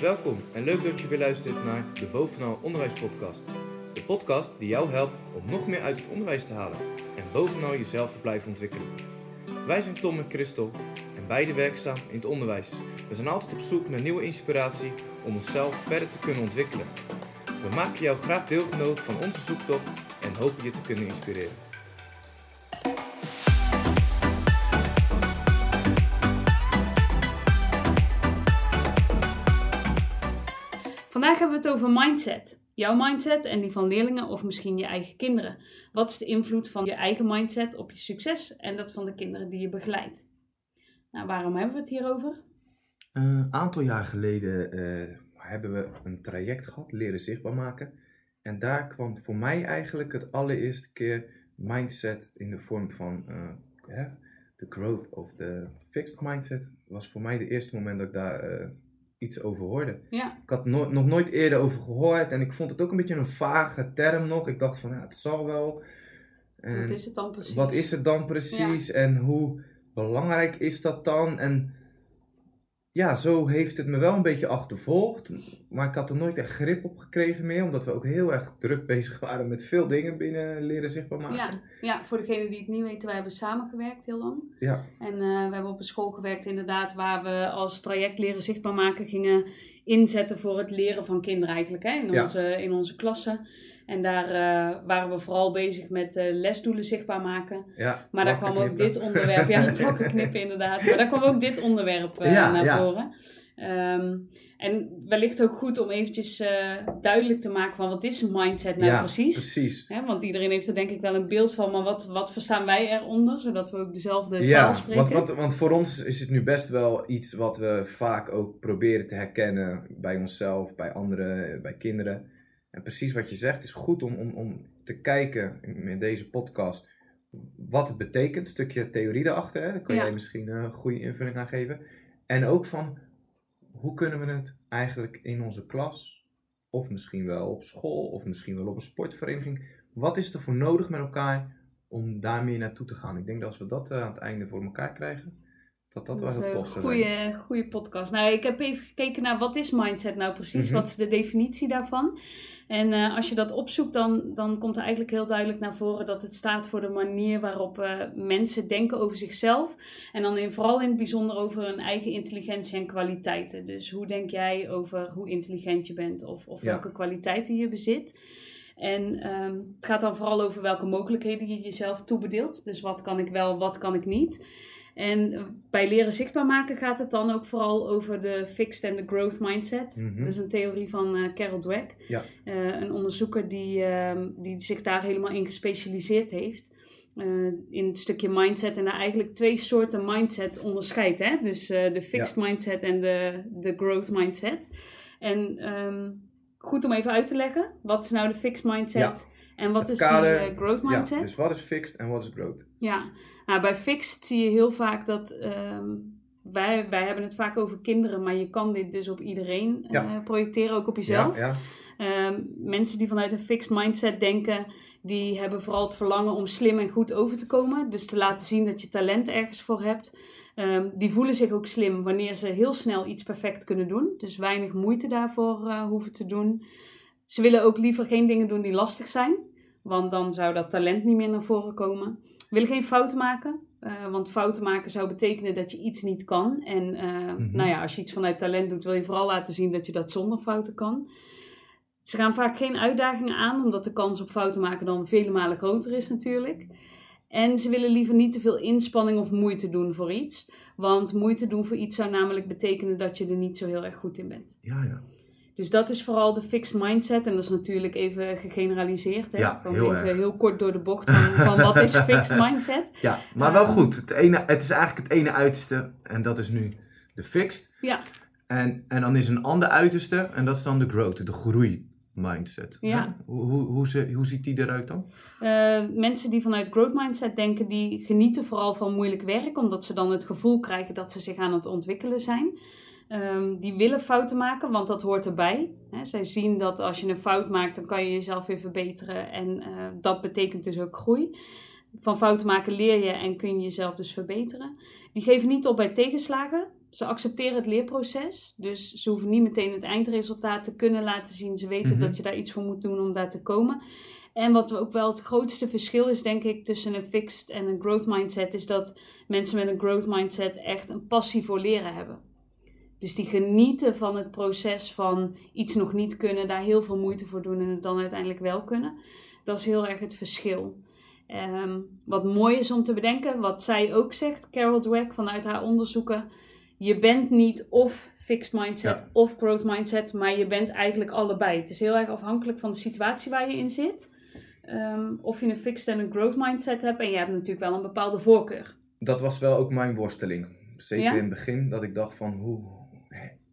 Welkom en leuk dat je weer luistert naar de Bovenal Onderwijs Podcast. De podcast die jou helpt om nog meer uit het onderwijs te halen en bovenal jezelf te blijven ontwikkelen. Wij zijn Tom en Christel en beide werkzaam in het onderwijs. We zijn altijd op zoek naar nieuwe inspiratie om onszelf verder te kunnen ontwikkelen. We maken jou graag deelgenoot van onze zoektocht en hopen je te kunnen inspireren. Over mindset. Jouw mindset en die van leerlingen of misschien je eigen kinderen. Wat is de invloed van je eigen mindset op je succes en dat van de kinderen die je begeleidt? Nou, waarom hebben we het hierover? Een aantal jaar geleden eh, hebben we een traject gehad, leren zichtbaar maken. En daar kwam voor mij eigenlijk het allereerste keer mindset in de vorm van uh, de growth of the fixed mindset. Was voor mij de eerste moment dat ik daar eh, iets over hoorde. Ja. Ik had no nog nooit eerder over gehoord en ik vond het ook een beetje een vage term nog. Ik dacht van, ja, het zal wel. En wat is het dan precies? Wat is het dan precies en hoe belangrijk is dat dan? En ja, zo heeft het me wel een beetje achtervolgd. Maar ik had er nooit echt grip op gekregen meer. Omdat we ook heel erg druk bezig waren met veel dingen binnen leren zichtbaar maken. Ja, ja voor degenen die het niet weten, wij hebben samengewerkt heel lang. Ja. En uh, we hebben op een school gewerkt inderdaad waar we als traject leren zichtbaar maken gingen inzetten voor het leren van kinderen eigenlijk. Hè, in, onze, in onze klassen. En daar uh, waren we vooral bezig met uh, lesdoelen zichtbaar maken. Ja, maar daar kwam ook dit onderwerp, ja, plakken knippen inderdaad. Maar daar kwam ook dit onderwerp uh, ja, naar ja. voren. Um, en wellicht ook goed om eventjes duidelijk te maken van wat is een mindset nou ja, precies. precies. Hè, want iedereen heeft er denk ik wel een beeld van, maar wat, wat verstaan wij eronder? Zodat we ook dezelfde ja, taal spreken. Want, want, want voor ons is het nu best wel iets wat we vaak ook proberen te herkennen bij onszelf, bij anderen, bij kinderen. En precies wat je zegt, is goed om, om, om te kijken in deze podcast wat het betekent. Een stukje theorie daarachter, hè? daar kun Ja. jij misschien een goede invulling aan geven. En ook van hoe kunnen we het eigenlijk in onze klas, of misschien wel op school, of misschien wel op een sportvereniging, wat is er voor nodig met elkaar om daar meer naartoe te gaan? Ik denk dat als we dat eh, aan het einde voor elkaar krijgen, dat dat, heel een tof goede, goede podcast. Nou, ik heb even gekeken naar wat is mindset nou precies? Mhm. Wat is de definitie daarvan? En eh, als je dat opzoekt, dan, dan komt er eigenlijk heel duidelijk naar voren dat het staat voor de manier waarop eh, mensen denken over zichzelf. En dan in, vooral in het bijzonder over hun eigen intelligentie en kwaliteiten. Dus hoe denk jij over hoe intelligent je bent of, of Ja. welke kwaliteiten je bezit? En ehm, het gaat dan vooral over welke mogelijkheden je jezelf toebedeelt. Dus wat kan ik wel, wat kan ik niet. En bij leren zichtbaar maken gaat het dan ook vooral over de fixed en de growth mindset. Mhm. Dat is een theorie van eh, Carol Dweck. Ja. Eh, een onderzoeker die, ehm, die zich daar helemaal in gespecialiseerd heeft. eh, in het stukje mindset en daar eigenlijk twee soorten mindset onderscheidt. Hè? Dus de fixed mindset en de, de growth mindset. En ehm, goed om even uit te leggen. Wat is nou de fixed mindset? Ja. En wat Het is kader- die eh, growth mindset? Ja, dus wat is fixed en wat is growth? Ja, nou, bij fixed zie je heel vaak dat ehm, wij, wij hebben het vaak over kinderen, maar je kan dit dus op iedereen Ja. eh, projecteren, ook op jezelf. Ja, ja. Ehm, mensen die vanuit een fixed mindset denken, die hebben vooral het verlangen om slim en goed over te komen. Dus te laten zien dat je talent ergens voor hebt. Ehm, die voelen zich ook slim wanneer ze heel snel iets perfect kunnen doen. Dus weinig moeite daarvoor eh, hoeven te doen. Ze willen ook liever geen dingen doen die lastig zijn. Want dan zou dat talent niet meer naar voren komen. Willen geen fouten maken. eh, want fouten maken zou betekenen dat je iets niet kan. En eh, Mhm. nou ja, als je iets vanuit talent doet, wil je vooral laten zien dat je dat zonder fouten kan. Ze gaan vaak geen uitdagingen aan, omdat de kans op fouten maken dan vele malen groter is natuurlijk. En ze willen liever niet te veel inspanning of moeite doen voor iets. Want moeite doen voor iets zou namelijk betekenen dat je er niet zo heel erg goed in bent. ja, ja. Dus dat is vooral de fixed mindset. En dat is natuurlijk even gegeneraliseerd. Hè? Ja, Gewoon heel even erg. heel kort door de bocht van, van wat is fixed mindset. Ja, maar wel Ehm. goed. Het, ene, het is eigenlijk het ene uiterste en dat is nu de fixed. Ja, En, en dan is een ander uiterste en dat is dan de growth, de groei mindset. Ja. Hoe, hoe, hoe, hoe ziet die eruit dan? Eh, mensen die vanuit growth mindset denken, die genieten vooral van moeilijk werk, omdat ze dan het gevoel krijgen dat ze zich aan het ontwikkelen zijn. Ehm, die willen fouten maken, want dat hoort erbij. Zij zien dat als je een fout maakt, dan kan je jezelf weer verbeteren. En eh, dat betekent dus ook groei. Van fouten maken leer je en kun je jezelf dus verbeteren. Die geven niet op bij tegenslagen. Ze accepteren het leerproces, dus ze hoeven niet meteen het eindresultaat te kunnen laten zien. Ze weten Mhm. dat je daar iets voor moet doen om daar te komen. En wat ook wel het grootste verschil is, denk ik, tussen een fixed en een growth mindset, is dat mensen met een growth mindset echt een passie voor leren hebben. Dus die genieten van het proces van iets nog niet kunnen, daar heel veel moeite voor doen en het dan uiteindelijk wel kunnen. Dat is heel erg het verschil. Ehm, wat mooi is om te bedenken, wat zij ook zegt, Carol Dweck vanuit haar onderzoeken. Je bent niet of fixed mindset Ja. of growth mindset, maar je bent eigenlijk allebei. Het is heel erg afhankelijk van de situatie waar je in zit. Ehm, of je een fixed en een growth mindset hebt. En je hebt natuurlijk wel een bepaalde voorkeur. Dat was wel ook mijn worsteling. Zeker Ja? in het begin, dat ik dacht van hoe.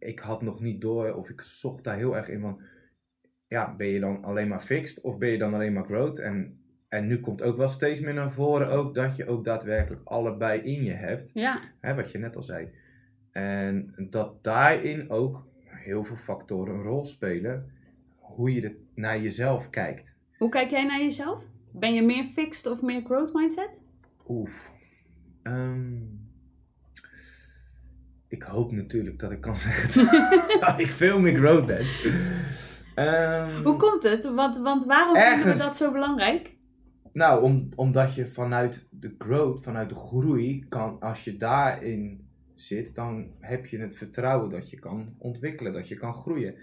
Ik had nog niet door, of ik zocht daar heel erg in van. Ja, ben je dan alleen maar fixed of ben je dan alleen maar growth? En, en nu komt ook wel steeds meer naar voren ook dat je ook daadwerkelijk allebei in je hebt. Ja, Hè, wat je net al zei. En dat daarin ook heel veel factoren een rol spelen. Hoe je naar jezelf kijkt. hoe kijk jij naar jezelf? Ben je meer fixed of meer growth mindset? Oef. Ehm, ik hoop natuurlijk dat ik kan zeggen dat ik veel meer growth ben. Ehm, Hoe komt het? Want, want waarom vinden we dat zo belangrijk? Nou, om, omdat je vanuit de growth, vanuit de groei, kan, als je daarin zit, dan heb je het vertrouwen dat je kan ontwikkelen, dat je kan groeien.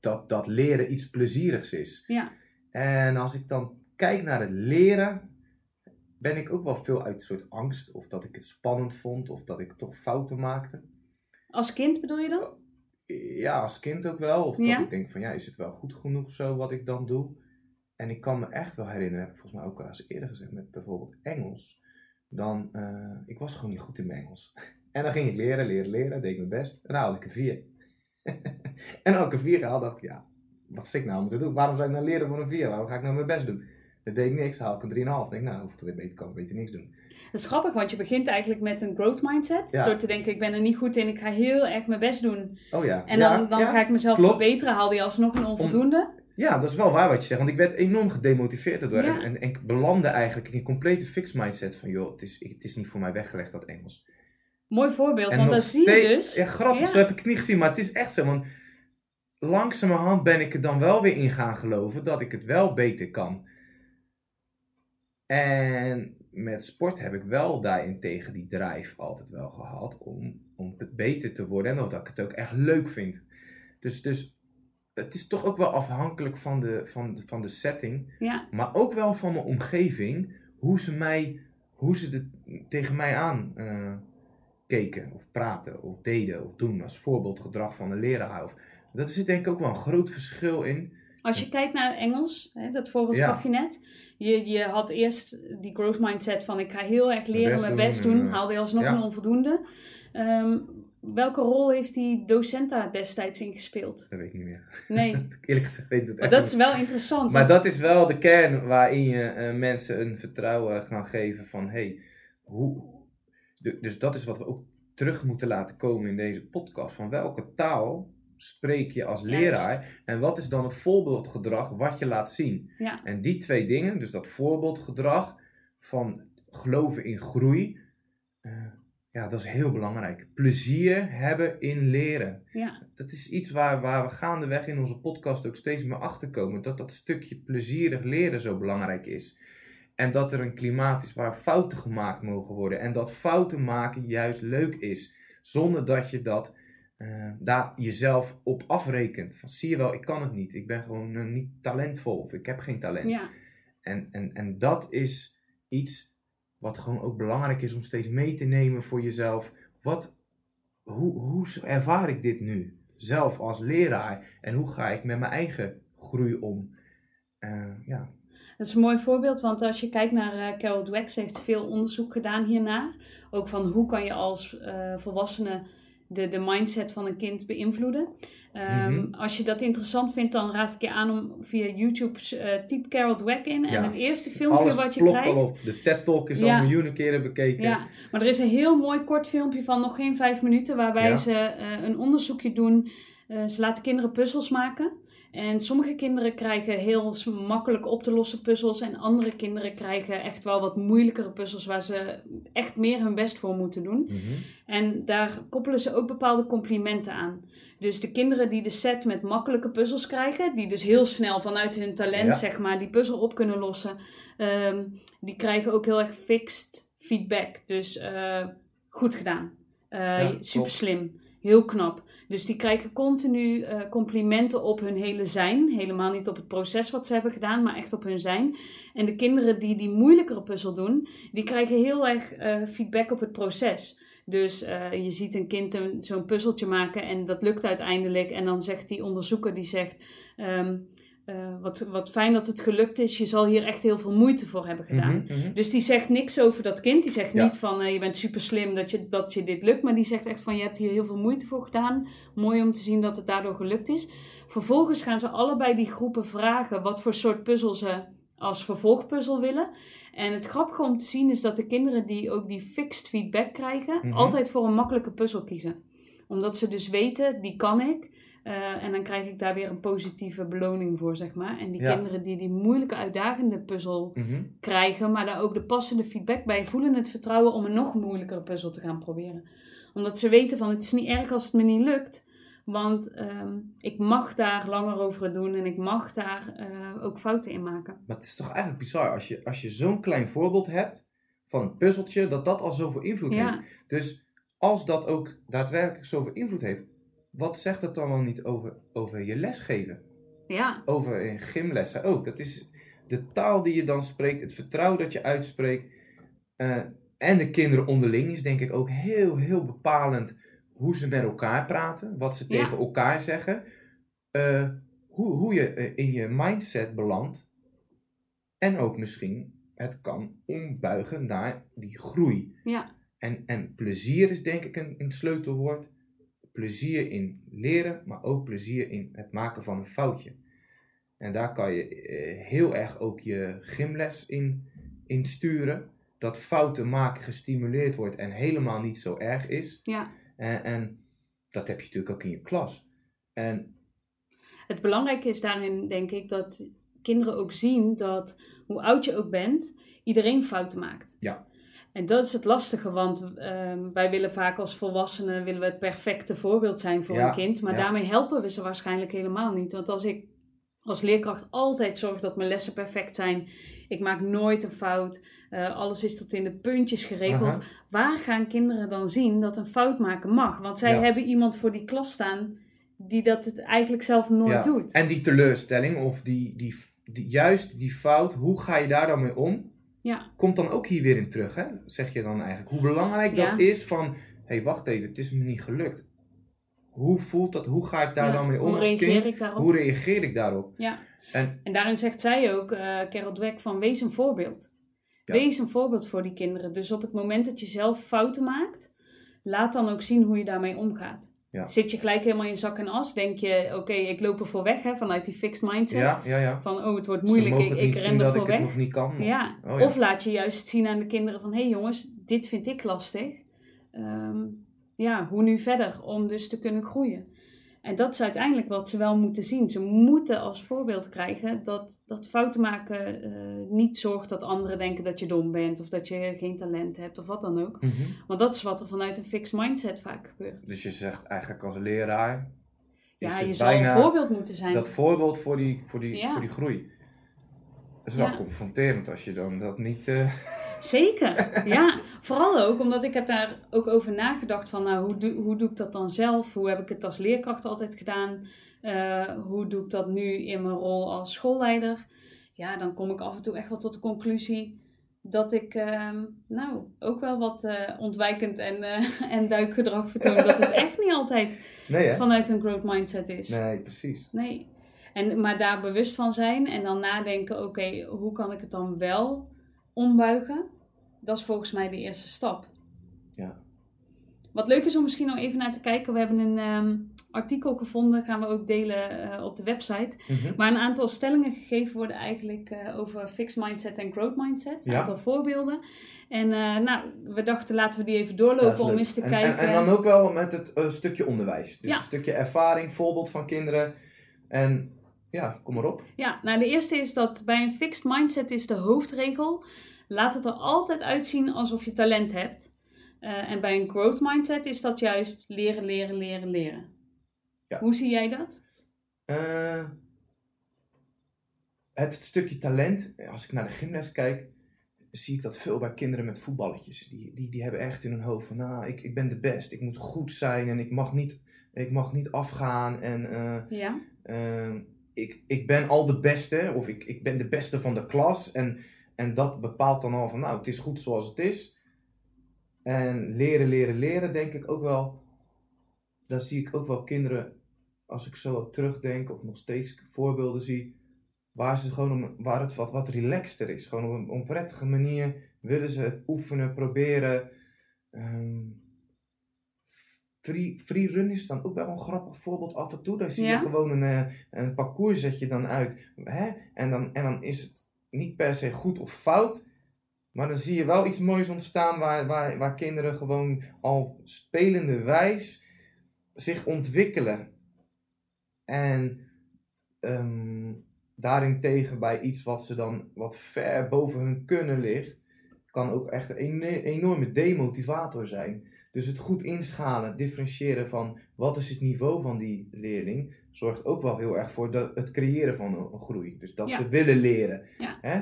Dat, dat leren iets plezierigs is. Ja. En als ik dan kijk naar het leren, ben ik ook wel veel uit een soort angst. Of dat ik het spannend vond, of dat ik toch fouten maakte. Als kind bedoel je dan? Ja, als kind ook wel. Of dat Ja? ik denk van, ja, is het wel goed genoeg zo wat ik dan doe? En ik kan me echt wel herinneren, heb ik volgens mij ook al eens eerder gezegd, met bijvoorbeeld Engels. Dan, eh, ik was gewoon niet goed in mijn Engels. En dan ging ik leren, leren, leren, deed ik mijn best. En dan haalde ik een vier. en een vier gehaald, dacht ik, ja, wat zit ik nou moeten doen? Waarom zou ik nou leren voor een vier? Waarom ga ik nou mijn best doen? Dat deed ik niks, haal ik een 3,5. Denk, nou, hoeft het weer beter, kan ik beter niks doen. Dat is grappig, want je begint eigenlijk met een growth mindset. Ja. Door te denken, ik ben er niet goed in, ik ga heel erg mijn best doen. Oh ja. En ja, dan, dan ja. ga ik mezelf klopt. verbeteren, haal die alsnog een onvoldoende. Ja, dat is wel waar wat je zegt. Want ik werd enorm gedemotiveerd. Ja. En, en, en ik belandde eigenlijk in een complete fixed mindset van... joh, het is, het is niet voor mij weggelegd, dat Engels. Mooi voorbeeld, En want dat zie je dus. Ja, grappig, zo heb ik het niet gezien. Maar het is echt zo. Want langzamerhand ben ik er dan wel weer in gaan geloven... dat ik het wel beter kan. En met sport heb ik wel daarentegen die drive altijd wel gehad... om, om beter te worden. En dat ik het ook echt leuk vind. Dus... dus het is toch ook wel afhankelijk van de, van de, van de setting. Ja, Maar ook wel van mijn omgeving. Hoe ze, mij, hoe ze het tegen mij aan eh, keken. Of praten. Of deden. Of doen. Als voorbeeldgedrag van de leraar. Of, dat zit denk ik ook wel een groot verschil in. Als je kijkt naar Engels, hè, dat voorbeeld Ja. gaf je net. Je, je had eerst die growth mindset van ik ga heel erg leren, mijn best doen, en, eh, haalde je alsnog ja. een onvoldoende. Ehm, welke rol heeft die docent daar destijds in gespeeld? Dat weet ik niet meer. Nee, Eerlijk gezegd weet ik dat maar echt dat niet is wel interessant. Maar want- dat is wel de kern waarin je eh, mensen een vertrouwen gaan geven van hey, hoe. dus dat is wat we ook terug moeten laten komen in deze podcast. Van welke taal spreek je als Juist. leraar en wat is dan het voorbeeldgedrag wat je laat zien? Ja. En die twee dingen, dus dat voorbeeldgedrag van geloven in groei, eh, ja, dat is heel belangrijk. Plezier hebben in leren ja, dat is iets waar, waar we gaandeweg in onze podcast ook steeds meer achter komen. Dat dat stukje plezierig leren zo belangrijk is. En dat er een klimaat is waar fouten gemaakt mogen worden. En dat fouten maken juist leuk is. Zonder dat je dat eh, daar jezelf op afrekent. Van zie je wel, ik kan het niet. Ik ben gewoon eh, niet talentvol. Of ik heb geen talent. ja. En, en, en dat is iets wat gewoon ook belangrijk is om steeds mee te nemen voor jezelf. Wat, hoe, hoe ervaar ik dit nu? Zelf als leraar. En hoe ga ik met mijn eigen groei om? Eh, ja. Dat is een mooi voorbeeld, want als je kijkt naar Carol Dweck, ze heeft veel onderzoek gedaan hiernaar. Ook van hoe kan je als volwassene de, de mindset van een kind beïnvloeden. Ehm, Mhm. Als je dat interessant vindt, dan raad ik je aan om via YouTube typ Carol Dweck in. En Ja. het eerste filmpje Alles wat je klopt krijgt. al op. De TED-talk is Ja. al miljoenen keren bekeken. Ja, maar er is een heel mooi kort filmpje van nog geen vijf minuten waarbij Ja. ze eh, een onderzoekje doen. Eh, ze laten kinderen puzzels maken. En sommige kinderen krijgen heel makkelijk op te lossen puzzels. En andere kinderen krijgen echt wel wat moeilijkere puzzels waar ze echt meer hun best voor moeten doen. Mhm. En daar koppelen ze ook bepaalde complimenten aan. Dus de kinderen die de set met makkelijke puzzels krijgen, die dus heel snel vanuit hun talent, Ja. zeg maar, die puzzel op kunnen lossen, ehm, die krijgen ook heel erg fixed feedback. Dus eh, goed gedaan. Eh, Ja, super slim. Heel knap. Dus die krijgen continu eh, complimenten op hun hele zijn. Helemaal niet op het proces wat ze hebben gedaan, maar echt op hun zijn. En de kinderen die die moeilijkere puzzel doen, die krijgen heel erg eh, feedback op het proces. Dus eh, je ziet een kind zo'n puzzeltje maken en dat lukt uiteindelijk. En dan zegt die onderzoeker, die zegt... ehm, eh, wat, wat fijn dat het gelukt is. Je zal hier echt heel veel moeite voor hebben gedaan. Mhm, mhm. Dus die zegt niks over dat kind. Die zegt Ja. niet van eh, je bent super slim dat je, dat je dit lukt. Maar die zegt echt van je hebt hier heel veel moeite voor gedaan. Mooi om te zien dat het daardoor gelukt is. Vervolgens gaan ze allebei die groepen vragen wat voor soort puzzel ze als vervolgpuzzel willen. En het grappige om te zien is dat de kinderen die ook die fixed feedback krijgen, Mhm. altijd voor een makkelijke puzzel kiezen. Omdat ze dus weten, die kan ik. Eh, en dan krijg ik daar weer een positieve beloning voor, zeg maar. En die Ja. kinderen die die moeilijke, uitdagende puzzel Mhm. krijgen, maar daar ook de passende feedback bij voelen het vertrouwen om een nog moeilijkere puzzel te gaan proberen. Omdat ze weten van het is niet erg als het me niet lukt, want ehm, ik mag daar langer over doen en ik mag daar eh, ook fouten in maken. Maar het is toch eigenlijk bizar als je, als je zo'n klein voorbeeld hebt van een puzzeltje, dat dat al zoveel invloed heeft. Dus als dat ook daadwerkelijk zoveel invloed heeft, wat zegt het dan wel niet over, over je lesgeven? ja, Over gymlessen ook. Dat is de taal die je dan spreekt, het vertrouwen dat je uitspreekt. eh, en de kinderen onderling is denk ik ook heel, heel bepalend hoe ze met elkaar praten, wat ze Ja. tegen elkaar zeggen. eh, hoe, hoe je eh, in je mindset belandt. En ook misschien het kan ombuigen naar die groei. ja, En, en plezier is denk ik een, een sleutelwoord. Plezier in leren, maar ook plezier in het maken van een foutje. En daar kan je eh, heel erg ook je gymles in, in sturen. Dat fouten maken gestimuleerd wordt en helemaal niet zo erg is. ja. En, en dat heb je natuurlijk ook in je klas. En Het belangrijke is daarin, denk ik, dat kinderen ook zien dat hoe oud je ook bent, iedereen fouten maakt. Ja. En dat is het lastige, want ehm, wij willen vaak als volwassenen willen we het perfecte voorbeeld zijn voor Ja, een kind. Maar ja. daarmee helpen we ze waarschijnlijk helemaal niet. Want als ik als leerkracht altijd zorg dat mijn lessen perfect zijn, ik maak nooit een fout, eh, alles is tot in de puntjes geregeld. Aha. Waar gaan kinderen dan zien dat een fout maken mag? Want zij Ja. hebben iemand voor die klas staan die dat het eigenlijk zelf nooit Ja. doet. En die teleurstelling of die, die, die, juist die fout, hoe ga je daar dan mee om? Ja, Komt dan ook hier weer in terug, hè? zeg je dan eigenlijk. Hoe belangrijk Ja. dat is van, hé hey, wacht even, het is me niet gelukt. Hoe voelt dat? Hoe ga ik daar Ja, dan mee om hoe als reageer kind? ik daarop? Hoe reageer ik daarop? Ja. En En daarin zegt zij ook, eh Carol Dweck, van wees een voorbeeld. Ja. Wees een voorbeeld voor die kinderen. Dus op het moment dat je zelf fouten maakt, laat dan ook zien hoe je daarmee omgaat. Ja. Zit je gelijk helemaal in zak en as? Denk je, oké, ik loop er voor weg, hè, vanuit die fixed mindset. ja, ja, ja. Van, oh, het wordt moeilijk, ik, ik ren er dat voor ik het weg. nog niet kan. Of- Ja. Oh, ja. Of laat je juist zien aan de kinderen van, hé hey jongens, dit vind ik lastig. Ehm, ja, hoe nu verder om dus te kunnen groeien? En dat is uiteindelijk wat ze wel moeten zien. Ze moeten als voorbeeld krijgen dat, dat fouten maken eh, niet zorgt dat anderen denken dat je dom bent of dat je geen talent hebt of wat dan ook. Mhm. Want dat is wat er vanuit een fixed mindset vaak gebeurt. Dus je zegt eigenlijk als leraar, Ja, is je bijna een voorbeeld moeten zijn. dat voorbeeld voor die, voor die, Ja. voor die groei. Dat is wel Ja. confronterend als je dan dat niet... eh, Zeker, ja. Vooral ook omdat ik heb daar ook over nagedacht van, nou, hoe doe, hoe doe ik dat dan zelf? Hoe heb ik het als leerkracht altijd gedaan? Eh, hoe doe ik dat nu in mijn rol als schoolleider? Ja, dan kom ik af en toe echt wel tot de conclusie dat ik, ehm, nou, ook wel wat eh, ontwijkend en, eh, en duikgedrag vertoon. dat het echt niet altijd Nee, vanuit een growth mindset is. Nee, precies. Nee. En, maar daar bewust van zijn en dan nadenken, oké, hoe kan ik het dan wel ombuigen? Dat is volgens mij de eerste stap. Ja. Wat leuk is om misschien nog even naar te kijken. We hebben een ehm, artikel gevonden, gaan we ook delen eh, op de website. Mhm. Waar een aantal stellingen gegeven worden eigenlijk eh, over fixed mindset en growth mindset. Een Ja. aantal voorbeelden. En eh, nou, we dachten laten we die even doorlopen om eens te en, kijken. En, en dan ook wel met het stukje onderwijs. Dus Ja. een stukje ervaring, voorbeeld van kinderen. En Ja, kom maar op. Ja, nou de eerste is dat bij een fixed mindset is de hoofdregel. Laat het er altijd uitzien alsof je talent hebt. Eh, en bij een growth mindset is dat juist leren, leren, leren, leren. Ja. Hoe zie jij dat? Eh, het stukje talent, als ik naar de gymles kijk, zie ik dat veel bij kinderen met voetballetjes. Die, die, die hebben echt in hun hoofd van, nou, ik, ik ben de best, ik moet goed zijn en ik mag niet, ik mag niet afgaan en eh, Ja? Ik, ik ben al de beste of ik, ik ben de beste van de klas en, en dat bepaalt dan al van, nou, het is goed zoals het is. En leren, leren, leren, denk ik ook wel, daar zie ik ook wel kinderen, als ik zo terugdenk of nog steeds voorbeelden zie, waar ze gewoon om, waar het wat, wat relaxter is. Gewoon op een, een prettige manier willen ze het oefenen, proberen. Ehm, free, free run is dan ook wel een grappig voorbeeld af en toe. Daar zie Ja. je gewoon een, eh, een parcours zet je dan uit. Hè? En, dan, en dan is het niet per se goed of fout. Maar dan zie je wel iets moois ontstaan waar, waar, waar kinderen gewoon al spelende wijs zich ontwikkelen. En ehm daarin tegen bij iets wat ze dan wat ver boven hun kunnen ligt, kan ook echt een ene- enorme demotivator zijn. Dus het goed inschalen, differentiëren van wat is het niveau van die leerling, zorgt ook wel heel erg voor het creëren van een, groei. Dus dat Ja. ze willen leren. Ja. Hè?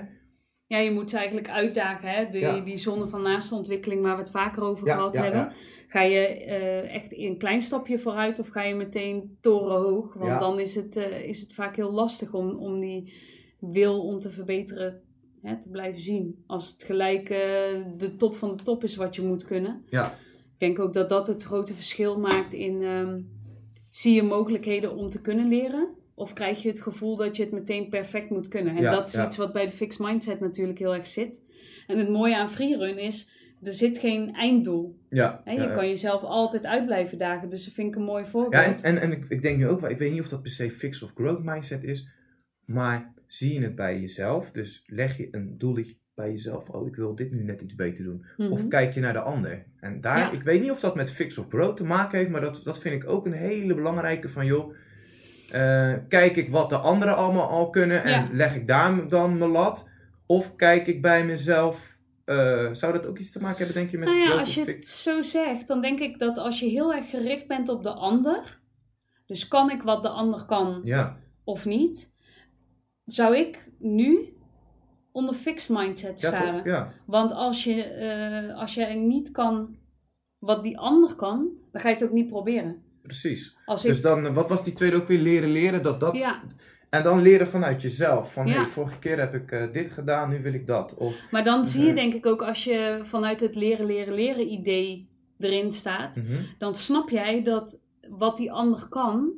Ja, je moet ze eigenlijk uitdagen. Hè? Die, Ja. die zone van naaste ontwikkeling waar we het vaker over Ja, gehad ja, hebben. Ga je eh, echt een klein stapje vooruit of ga je meteen torenhoog? Want dan is het, eh, is het vaak heel lastig om, om die wil om te verbeteren hè, te blijven zien. Als het gelijk eh, de top van de top is wat je moet kunnen. Ja. Ik denk ook dat dat het grote verschil maakt in... ehm, zie je mogelijkheden om te kunnen leren? Of krijg je het gevoel dat je het meteen perfect moet kunnen? En Ja, dat is ja. iets wat bij de fixed mindset natuurlijk heel erg zit. En het mooie aan freerun is, er zit geen einddoel. Ja? Je ja, kan jezelf altijd uit blijven dagen. Dus dat vind ik een mooi voorbeeld. Ja, en, en, en ik, ik denk nu ook wel, ik weet niet of dat per se fix of growth mindset is, maar zie je het bij jezelf? Dus leg je een doel bij jezelf, oh ik wil dit nu net iets beter doen. Mhm. Of kijk je naar de ander? En daar, Ja. ik weet niet of dat met fix of growth te maken heeft, maar dat, dat vind ik ook een hele belangrijke van, joh, eh, kijk ik wat de anderen allemaal al kunnen en Ja. leg ik daar dan mijn lat? Of kijk ik bij mezelf, eh, zou dat ook iets te maken hebben, denk je, met Nou ja, als je het zo zegt, dan denk ik dat als je heel erg gericht bent op de ander, dus kan ik wat de ander kan Ja, of niet, zou ik nu onder fixed mindset scharen. Ja, Want als je, eh, als je niet kan wat die ander kan, dan ga je het ook niet proberen. precies. Als ik, Dus dan, wat was die tweede ook weer? Leren, leren, dat dat... ja, En dan leren vanuit jezelf. Van, hey, vorige keer heb ik eh, dit gedaan, nu wil ik dat. Of, maar dan zie je Mhm. denk ik ook als je vanuit het leren, leren, leren idee erin staat, Mhm. dan snap jij dat wat die ander kan,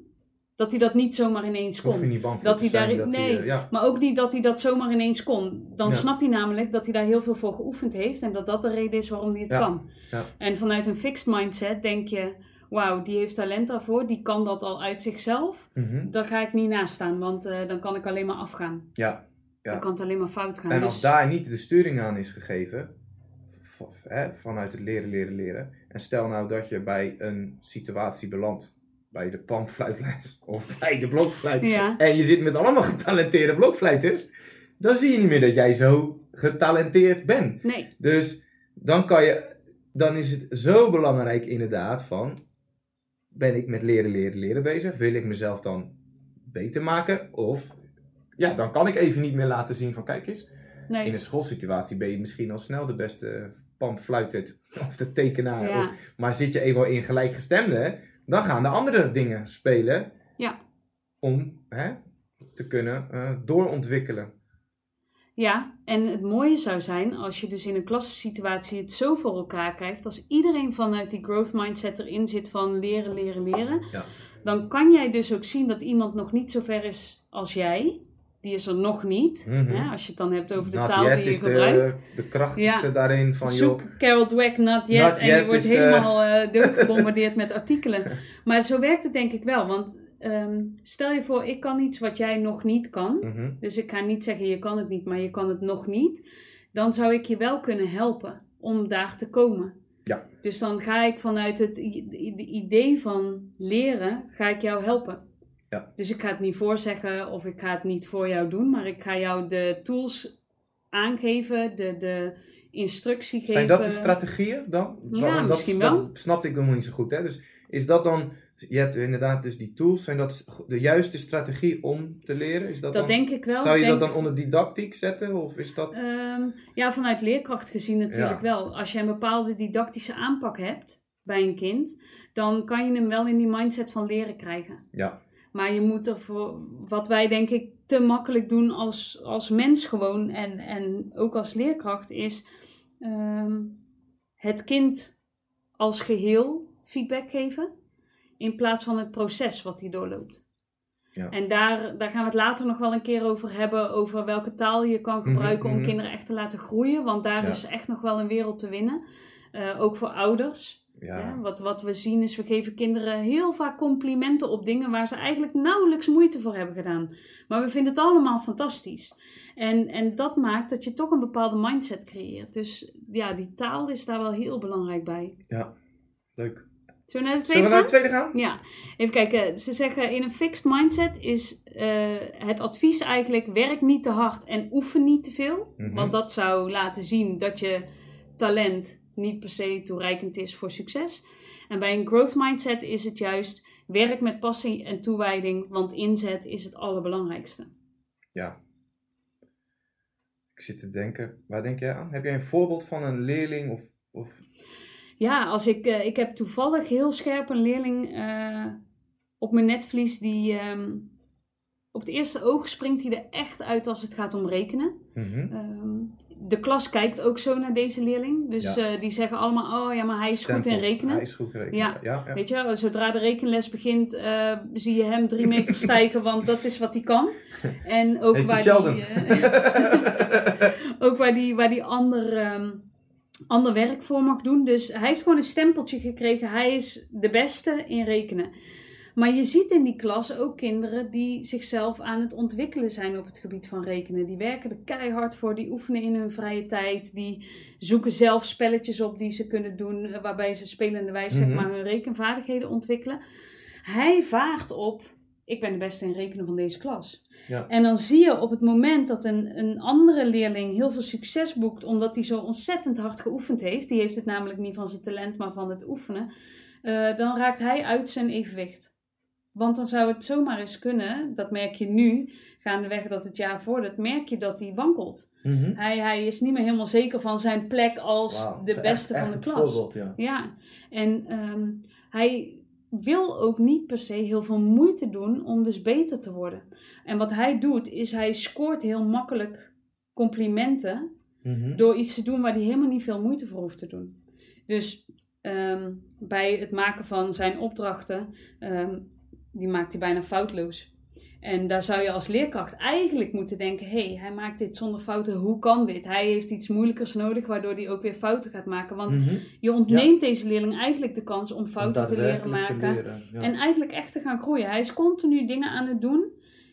dat hij dat niet zomaar ineens hoef je kon. niet bang voor Dat hij daar- dat nee. eh, ja. Maar ook niet dat hij dat zomaar ineens kon. Dan Ja. snap je namelijk dat hij daar heel veel voor geoefend heeft en dat dat de reden is waarom hij het Ja. kan. Ja. En vanuit een fixed mindset denk je, wauw, die heeft talent daarvoor, die kan dat al uit zichzelf. Mhm. Daar ga ik niet naast staan, want eh, dan kan ik alleen maar afgaan. ja. Ja. Dan kan het alleen maar fout gaan. En Dus- als daar niet de sturing aan is gegeven, vanuit het leren, leren, leren. En stel nou dat je bij een situatie belandt, bij de pandfluitles of bij de blokfluit. Ja. En je zit met allemaal getalenteerde blokfluiters. Dan zie je niet meer dat jij zo getalenteerd bent. Nee, Dus dan kan je, dan is het zo belangrijk inderdaad van, ben ik met leren, leren, leren bezig? Wil ik mezelf dan beter maken? Of, ja, dan kan ik even niet meer laten zien van, kijk eens, nee. in een schoolsituatie ben je misschien al snel de beste pamfluiter of de tekenaar. Ja. Of, maar zit je eenmaal in gelijkgestemde, dan gaan de andere dingen spelen Ja. om hè, te kunnen eh, doorontwikkelen. Ja, en het mooie zou zijn als je dus in een klassensituatie het zo voor elkaar krijgt, als iedereen vanuit die growth mindset erin zit van leren, leren, leren, Ja. dan kan jij dus ook zien dat iemand nog niet zo ver is als jij. Die is er nog niet, Mhm. als je het dan hebt over de Not taal die je is de, gebruikt. de krachtigste Ja. daarin van, Zoek joh, Carol Dweck, not yet, Not en yet je wordt eh, helemaal eh, doodgebombardeerd met artikelen. Maar zo werkt het denk ik wel, want ehm, stel je voor, ik kan iets wat jij nog niet kan. Mhm. Dus ik ga niet zeggen je kan het niet, maar je kan het nog niet. Dan zou ik je wel kunnen helpen om daar te komen. Ja. Dus dan ga ik vanuit het idee van leren, ga ik jou helpen. Ja. Dus ik ga het niet voorzeggen of ik ga het niet voor jou doen, maar ik ga jou de tools aangeven, de, de instructie geven. Zijn dat de strategieën dan? Ja, dat, misschien dat wel. snapte ik nog niet zo goed. Hè? Dus is dat dan, je hebt inderdaad dus die tools, zijn dat de juiste strategie om te leren? Is dat, Dat dan, denk ik wel. zou je dat dan onder didactiek zetten? Of is dat... Ehm, ja, vanuit leerkracht gezien natuurlijk Ja. wel. Als je een bepaalde didactische aanpak hebt bij een kind, dan kan je hem wel in die mindset van leren krijgen. Ja, Maar je moet er voor, wat wij denk ik te makkelijk doen als, als mens gewoon en, en ook als leerkracht, is ehm, het kind als geheel feedback geven. In plaats van het proces wat hij doorloopt. Ja. En daar, daar gaan we het later nog wel een keer over hebben. Over welke taal je kan gebruiken mhm. om kinderen echt te laten groeien. Want daar Ja. is echt nog wel een wereld te winnen. Eh, ook voor ouders. Ja. Ja, wat, wat we zien is, we geven kinderen heel vaak complimenten op dingen waar ze eigenlijk nauwelijks moeite voor hebben gedaan. Maar we vinden het allemaal fantastisch. En, en dat maakt dat je toch een bepaalde mindset creëert. Dus ja, die taal is daar wel heel belangrijk bij. leuk. Zullen we naar de Zullen tweede we naar gaan? de tweede gaan? Ja, even kijken. Ze zeggen in een fixed mindset is eh, het advies eigenlijk werk niet te hard en oefen niet te veel. Mhm. Want dat zou laten zien dat je talent niet per se toereikend is voor succes. En bij een growth mindset is het juist werk met passie en toewijding, want inzet is het allerbelangrijkste. Ja. Ik zit te denken, waar denk jij aan? Heb jij een voorbeeld van een leerling of... of... Ja, als ik, eh, ik heb toevallig heel scherp een leerling eh, op mijn netvlies die ehm, op het eerste oog springt hij er echt uit als het gaat om rekenen. Mhm. Ehm, de klas kijkt ook zo naar deze leerling. Dus Ja. eh, die zeggen allemaal, oh ja, maar hij is goed in rekenen. Hij is goed in rekenen. Ja. ja, ja. Weet je, wel, zodra de rekenles begint, eh, zie je hem drie meter stijgen, want dat is wat hij kan. En ook Heet waar die, eh, ook waar die, waar die ander, ehm, ander werk voor mag doen. Dus hij heeft gewoon een stempeltje gekregen. Hij is de beste in rekenen. Maar je ziet in die klas ook kinderen die zichzelf aan het ontwikkelen zijn op het gebied van rekenen. Die werken er keihard voor, die oefenen in hun vrije tijd. Die zoeken zelf spelletjes op die ze kunnen doen, eh, waarbij ze spelende wijze zeg Mhm. maar, hun rekenvaardigheden ontwikkelen. Hij vaart op, ik ben de beste in rekenen van deze klas. Ja. En dan zie je op het moment dat een, een andere leerling heel veel succes boekt, omdat hij zo ontzettend hard geoefend heeft, die heeft het namelijk niet van zijn talent, maar van het oefenen, eh, dan raakt hij uit zijn evenwicht. Want dan zou het zomaar eens kunnen, dat merk je nu, gaandeweg dat het jaar vordert, merk je dat hij wankelt. Mhm. Hij, hij is niet meer helemaal zeker van zijn plek als de beste echt- van echt de klas. voorbeeld, ja. Ja, en ehm, hij wil ook niet per se heel veel moeite doen om dus beter te worden. En wat hij doet, is hij scoort heel makkelijk complimenten Mhm. door iets te doen waar hij helemaal niet veel moeite voor hoeft te doen. Dus ehm, bij het maken van zijn opdrachten, ehm, die maakt hij bijna foutloos. En daar zou je als leerkracht eigenlijk moeten denken: hé, hey, hij maakt dit zonder fouten, hoe kan dit? Hij heeft iets moeilijkers nodig, waardoor hij ook weer fouten gaat maken. Want Mhm. je ontneemt deze leerling eigenlijk de kans om fouten te leren te maken. leren, ja. En eigenlijk echt te gaan groeien. Hij is continu dingen aan het doen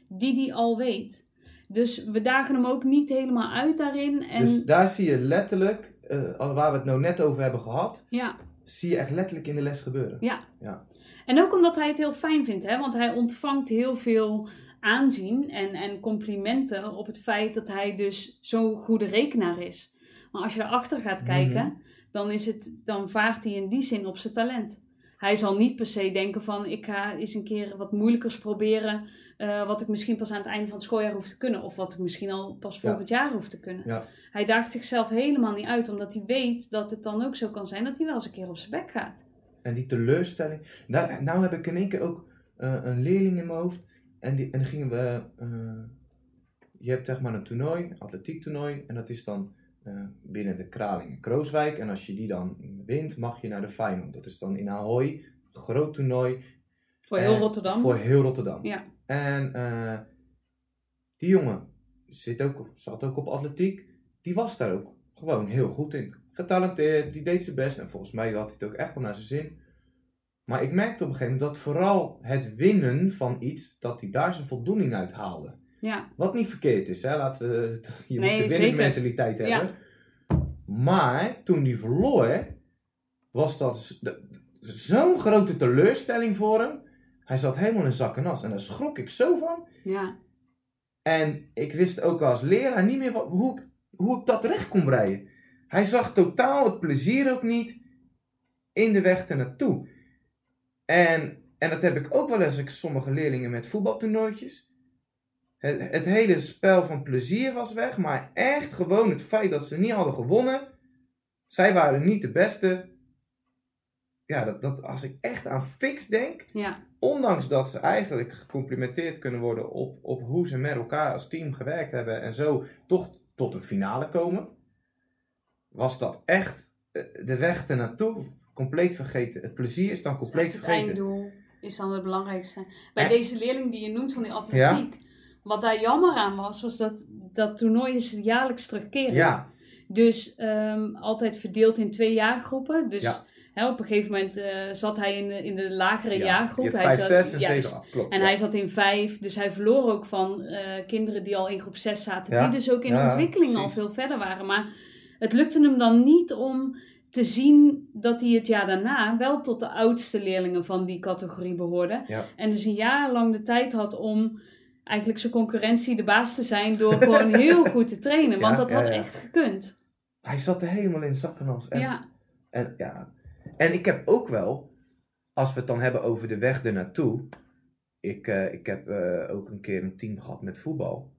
die hij al weet. Dus we dagen hem ook niet helemaal uit daarin. En Dus daar zie je letterlijk, eh, waar we het nou net over hebben gehad, ja, zie je echt letterlijk in de les gebeuren. ja. Ja. En ook omdat hij het heel fijn vindt, hè? want hij ontvangt heel veel aanzien en, en complimenten op het feit dat hij dus zo'n goede rekenaar is. Maar als je erachter gaat kijken, Mhm. dan, is het, dan vaart hij in die zin op zijn talent. Hij zal niet per se denken van ik ga eens een keer wat moeilijkers proberen, eh, wat ik misschien pas aan het einde van het schooljaar hoef te kunnen, of wat ik misschien al pas Ja. volgend jaar hoef te kunnen. Ja. Hij daagt zichzelf helemaal niet uit, omdat hij weet dat het dan ook zo kan zijn dat hij wel eens een keer op zijn bek gaat. En die teleurstelling. Nou, nou heb ik in één keer ook eh, een leerling in mijn hoofd. En, die, en dan gingen we. eh, je hebt zeg maar een toernooi, een atletiek toernooi. En dat is dan eh, binnen de Kralingen Krooswijk. En als je die dan wint, mag je naar de final. Dat is dan in Ahoy. Groot toernooi. Voor heel Rotterdam. Voor heel Rotterdam. Ja. En die jongen zit ook, zat ook op atletiek. Die was daar ook gewoon heel goed in. Getalenteerd, die deed zijn best. En volgens mij had hij het ook echt wel naar zijn zin. Maar ik merkte op een gegeven moment dat vooral het winnen van iets, dat hij daar zijn voldoening uit haalde. Ja, Wat niet verkeerd is, hè? Laten we, je Nee, moet de winnersmentaliteit Ja. hebben. Maar toen hij verloor, was dat zo'n grote teleurstelling voor hem. Hij zat helemaal in zak en as. En daar schrok ik zo van. Ja. En ik wist ook als leraar niet meer wat, hoe, ik- hoe ik dat recht kon breien. Hij zag totaal het plezier ook niet in de weg ernaartoe. En, en dat heb ik ook wel eens ik sommige leerlingen met voetbaltoernooitjes. Het, het hele spel van plezier was weg, maar echt gewoon het feit dat ze niet hadden gewonnen. Zij waren niet de beste. Ja, dat, dat, als ik echt aan fix denk, Ja. ondanks dat ze eigenlijk gecomplimenteerd kunnen worden op, op hoe ze met elkaar als team gewerkt hebben en zo toch tot een finale komen, was dat echt eh, de weg ernaartoe compleet vergeten. Het plezier is dan Dus compleet echt het vergeten. einddoel is dan het belangrijkste. Bij En- deze leerling die je noemt van die atletiek. Wat daar jammer aan was, was dat dat toernooi is jaarlijks terugkerend. Ja, Dus ehm, altijd verdeeld in twee jaargroepen. Dus Ja. hè, op een gegeven moment eh, zat hij in de, in de lagere ja. jaargroep. Hij vijf, zat, zes en juist. zeven, acht, klopt. En hij zat in vijf, dus hij verloor ook van eh, kinderen die al in groep 6 zaten, die dus ook in ontwikkeling al veel verder waren. Maar het lukte hem dan niet om te zien dat hij het jaar daarna wel tot de oudste leerlingen van die categorie behoorde. Ja. En dus een jaar lang de tijd had om eigenlijk zijn concurrentie de baas te zijn door gewoon heel goed te trainen. Want Ja, dat had ja. echt gekund. Hij zat er helemaal in zak en as. En, Ja, en, ja. en ik heb ook wel, als we het dan hebben over de weg ernaartoe. Ik, eh, ik heb eh, ook een keer een team gehad met voetbal.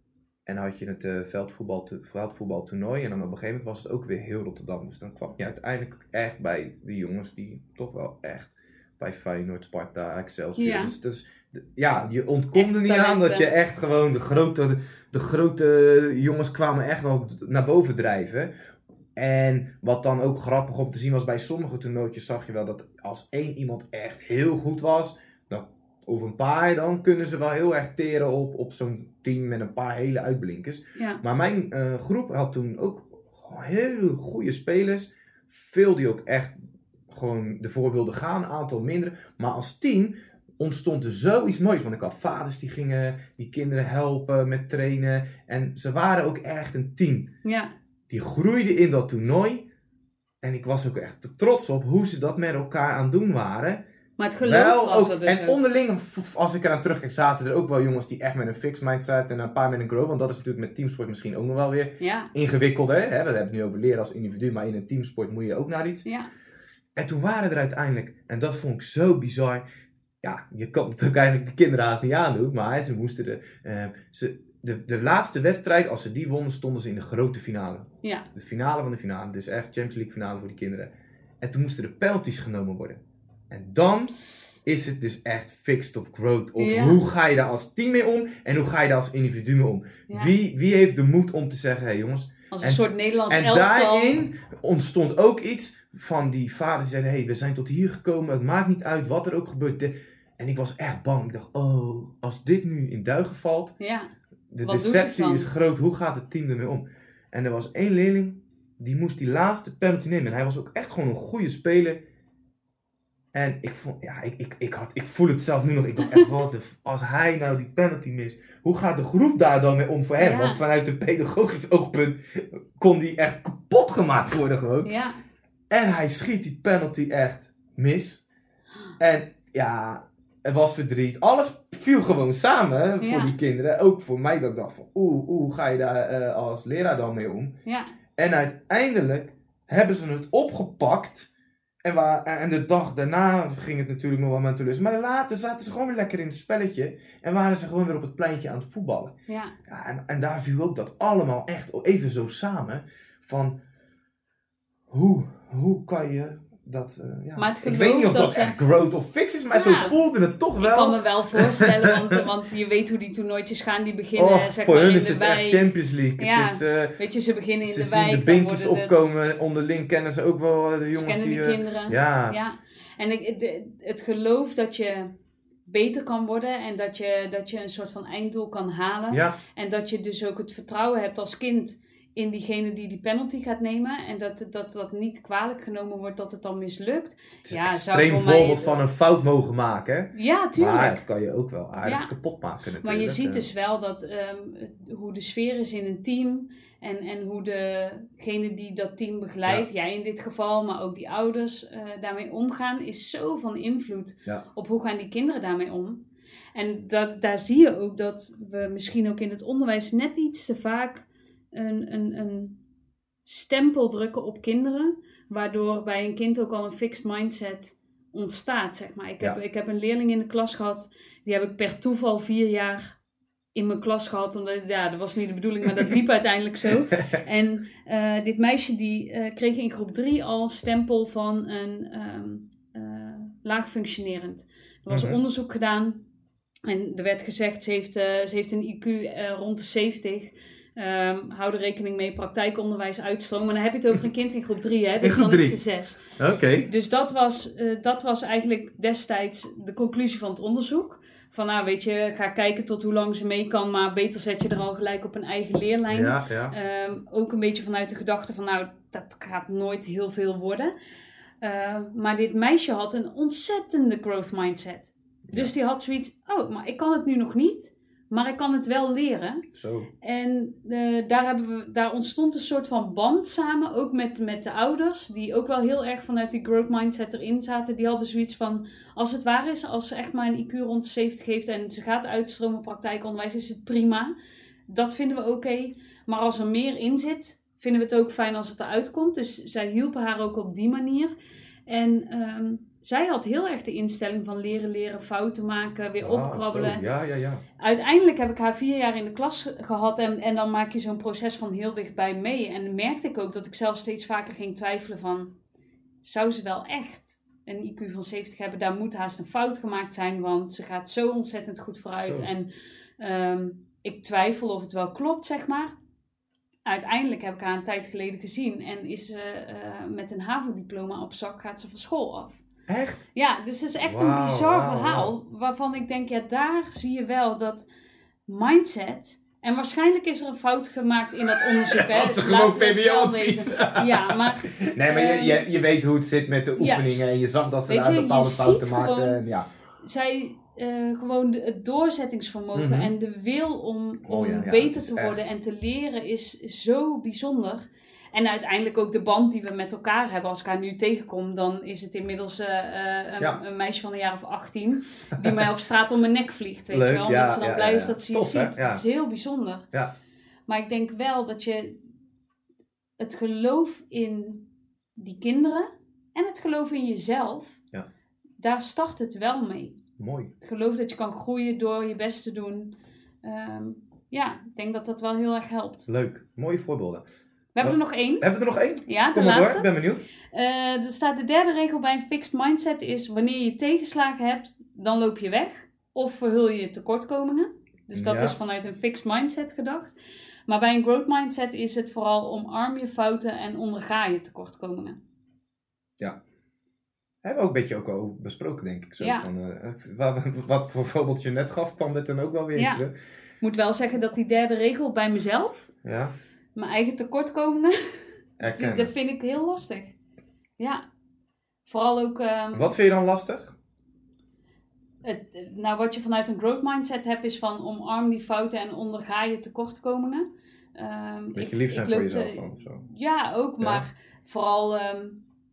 En had je het eh, veldvoetbal, veldvoetbaltoernooi. En dan op een gegeven moment was het ook weer heel Rotterdam. Dus dan kwam je uiteindelijk echt bij die jongens die toch wel echt bij Feyenoord, Sparta, Excelsior. Ja. Dus, dus de- ja, je ontkomt Echt er niet aan dat je echt gewoon de grote, de grote jongens kwamen echt wel naar boven drijven. En wat dan ook grappig om te zien was, bij sommige toernooitjes zag je wel dat als één iemand echt heel goed was, of een paar, dan kunnen ze wel heel erg teren op, op zo'n team met een paar hele uitblinkers. ja, Maar mijn eh, groep had toen ook hele goede spelers. Veel die ook echt gewoon ervoor wilden gaan, een aantal mindere. Maar als team ontstond er zoiets moois. Want ik had vaders die gingen die kinderen helpen met trainen. En ze waren ook echt een team ja, die groeide in dat toernooi. En ik was ook echt trots op hoe ze dat met elkaar aan het doen waren. Maar het geloof was ook, er dus en ook. onderling, als ik eraan terugkijk, zaten er ook wel jongens die echt met een fixed mind zaten en een paar met een grow. Want dat is natuurlijk met teamsport misschien ook nog wel weer Ja, ingewikkelder. Hè? We hebben het nu over leren als individu, maar in een teamsport moet je ook naar iets. ja, En toen waren er uiteindelijk, en dat vond ik zo bizar. Ja, je kan natuurlijk eigenlijk de kinderen haast niet aandoen, maar ze moesten de, eh, ze, de, de laatste wedstrijd, als ze die wonnen, stonden ze in de grote finale. ja. De finale van de finale, dus echt Champions League finale voor die kinderen. En toen moesten de penalties genomen worden. En dan is het dus echt fixed of growth. Of Ja. hoe ga je daar als team mee om en hoe ga je daar als individu mee om? ja. Wie, wie heeft de moed om te zeggen, hé hey jongens. Als een en- soort Nederlands En elftal. daarin ontstond ook iets van die vaders die zeiden, hé hey, we zijn tot hier gekomen, het maakt niet uit wat er ook gebeurt. En ik was echt bang. Ik dacht, oh, als dit nu in duigen valt, Ja, de Wat deceptie is groot. Hoe gaat het team ermee om? En er was één leerling die moest die laatste penalty nemen. En hij was ook echt gewoon een goede speler. En ik, vond, ja, ik, ik, ik, had, ik voel het zelf nu nog. Ik dacht echt, wat als hij nou die penalty mist, hoe gaat de groep daar dan mee om voor hem? Ja. Want vanuit een pedagogisch oogpunt kon die echt kapot gemaakt worden gewoon. ja, En hij schiet die penalty echt mis. En ja, het was verdriet. Alles viel gewoon samen voor Ja. die kinderen. Ook voor mij dat ik dacht van, oeh, oeh, hoe ga je daar eh, als leraar dan mee om? ja, En uiteindelijk hebben ze het opgepakt. En, waar, en de dag daarna ging het natuurlijk nog wel met lust. Maar later zaten ze gewoon weer lekker in het spelletje. En waren ze gewoon weer op het pleintje aan het voetballen. ja. Ja, en, en daar viel ook dat allemaal echt even zo samen. Van hoe, hoe kan je dat. eh, ja. Maar het ik weet niet of dat, dat ze- echt growth of fix is, maar Ja. zo voelde het toch Ik wel. kan me wel voorstellen, want, want je weet hoe die toernooitjes gaan. Die beginnen oh, zeg voor maar hun in is de het wijk. echt Champions League. Ja. Het is, eh, Weet je, ze beginnen in ze de zien wijk. de dan beentjes worden het- opkomen. Onderling kennen ze ook wel eh, de Ze jongens kennen die. die eh, kinderen. ja. Ja. En ik, het, het geloof dat je beter kan worden en dat je, dat je een soort van einddoel kan halen. ja, En dat je dus ook het vertrouwen hebt als kind in diegene die die penalty gaat nemen. En dat dat, dat niet kwalijk genomen wordt dat het dan mislukt. het is Ja, zou extreem mij voorbeeld van een fout mogen maken. Ja, tuurlijk. Maar het kan je ook wel aardig Ja. kapot maken natuurlijk. Maar je ziet eh. dus wel dat ehm, hoe de sfeer is in een team. En, en hoe degene die dat team begeleidt, jij in dit geval, maar ook die ouders, eh, daarmee omgaan, is zo van invloed Ja. op hoe gaan die kinderen daarmee om. En dat, daar zie je ook dat we misschien ook in het onderwijs net iets te vaak een, een, een stempel drukken op kinderen, waardoor bij een kind ook al een fixed mindset ontstaat, zeg maar. Ik heb, Ja. ik heb een leerling in de klas gehad, die heb ik per toeval vier jaar in mijn klas gehad, omdat, ja, dat was niet de bedoeling, maar dat liep uiteindelijk zo. En eh, dit meisje die eh, kreeg in groep drie al stempel van een ehm eh, laag functionerend. Er was Mhm. onderzoek gedaan en er werd gezegd ze heeft, ze heeft een IQ rond de 70. Ehm hou er rekening mee, praktijkonderwijs uitstroom. Maar dan heb je het over een kind in groep 3, hè? Dus groep dan is drie. ze 6. Oké. Dus dat was, eh, dat was eigenlijk destijds de conclusie van het onderzoek. Van nou, weet je, ga kijken tot hoe lang ze mee kan, maar beter zet je er al gelijk op een eigen leerlijn. Ja, ja. Ehm, ook een beetje vanuit de gedachte van, nou, dat gaat nooit heel veel worden. Eh, maar dit meisje had een ontzettende growth mindset. Dus die had zoiets, oh, maar ik kan het nu nog niet, maar ik kan het wel leren. Zo. En eh, daar, hebben we, daar ontstond een soort van band samen, ook met, met de ouders, die ook wel heel erg vanuit die growth mindset erin zaten. Die hadden zoiets van, als het waar is, als ze echt maar een IQ rond de 70 heeft en ze gaat uitstromen praktijkonderwijs, is het prima. Dat vinden we oké. Maar als er meer in zit, vinden we het ook fijn als het eruit komt. Dus zij hielpen haar ook op die manier. En ehm, zij had heel erg de instelling van leren, leren, fouten maken, weer Ah, opkrabbelen. zo. Ja, ja, ja. Uiteindelijk heb ik haar vier jaar in de klas ge- gehad en, en dan maak je zo'n proces van heel dichtbij mee. En dan merkte ik ook dat ik zelf steeds vaker ging twijfelen van, zou ze wel echt een IQ van 70 hebben? Daar moet haast een fout gemaakt zijn, want ze gaat zo ontzettend goed vooruit. Zo. En ehm, ik twijfel of het wel klopt, zeg maar. Uiteindelijk heb ik haar een tijd geleden gezien en is ze eh, met een HAVO-diploma op zak, gaat ze van school af. Echt? Ja, dus het is echt een bizar verhaal. Waarvan ik denk, ja, daar zie je wel dat mindset. En waarschijnlijk is er een fout gemaakt in dat onderzoek. Hè. Had ze gewoon VWO-advies. Ja, maar Nee, maar je, Ehm, je, je weet hoe het zit met de oefeningen. En je zag dat ze daar je, bepaalde je fouten maakten. Ja. zij eh, gewoon de, het doorzettingsvermogen Mhm. en de wil om, om Oh ja, ja, beter te worden en te leren is zo bijzonder. En uiteindelijk ook de band die we met elkaar hebben. Als ik haar nu tegenkom, dan is het inmiddels eh, eh, een, Ja. een meisje van een jaar of 18 die mij op straat om mijn nek vliegt. Weet Leuk, je wel? ja, Omdat ze dan blij is dat ze je Tof, ziet. Het is heel bijzonder. Ja. Maar ik denk wel dat je het geloof in die kinderen en het geloof in jezelf, Ja. daar start het wel mee. Mooi. Het geloof dat je kan groeien door je best te doen. Ehm, ja, ik denk dat dat wel heel erg helpt. Leuk. Mooie voorbeelden. We hebben er nog één. Hebben we er nog één? Ja, de Kom maar door, laatste. ik ben benieuwd. Eh, er staat de derde regel bij een fixed mindset is wanneer je tegenslagen hebt, dan loop je weg of verhul je tekortkomingen. Dus dat Ja. is vanuit een fixed mindset gedacht. Maar bij een growth mindset is het vooral omarm je fouten en onderga je tekortkomingen. Hebben we ook een beetje ook al besproken, denk ik. Zo, Ja. van, het- wat, wat voor voorbeeld je net gaf, kwam dit dan ook wel weer Ja. terug. Ik moet wel zeggen dat die derde regel bij mezelf, Ja, mijn eigen tekortkomingen, die, dat vind ik heel lastig. Ja. Vooral ook ehm, Wat vind je dan lastig? het, nou, wat je vanuit een growth mindset hebt, is van omarm die fouten en onderga je tekortkomingen. Ehm, Beetje lief zijn ik voor jezelf dan of zo. Ja, ook, Ja. maar vooral ehm,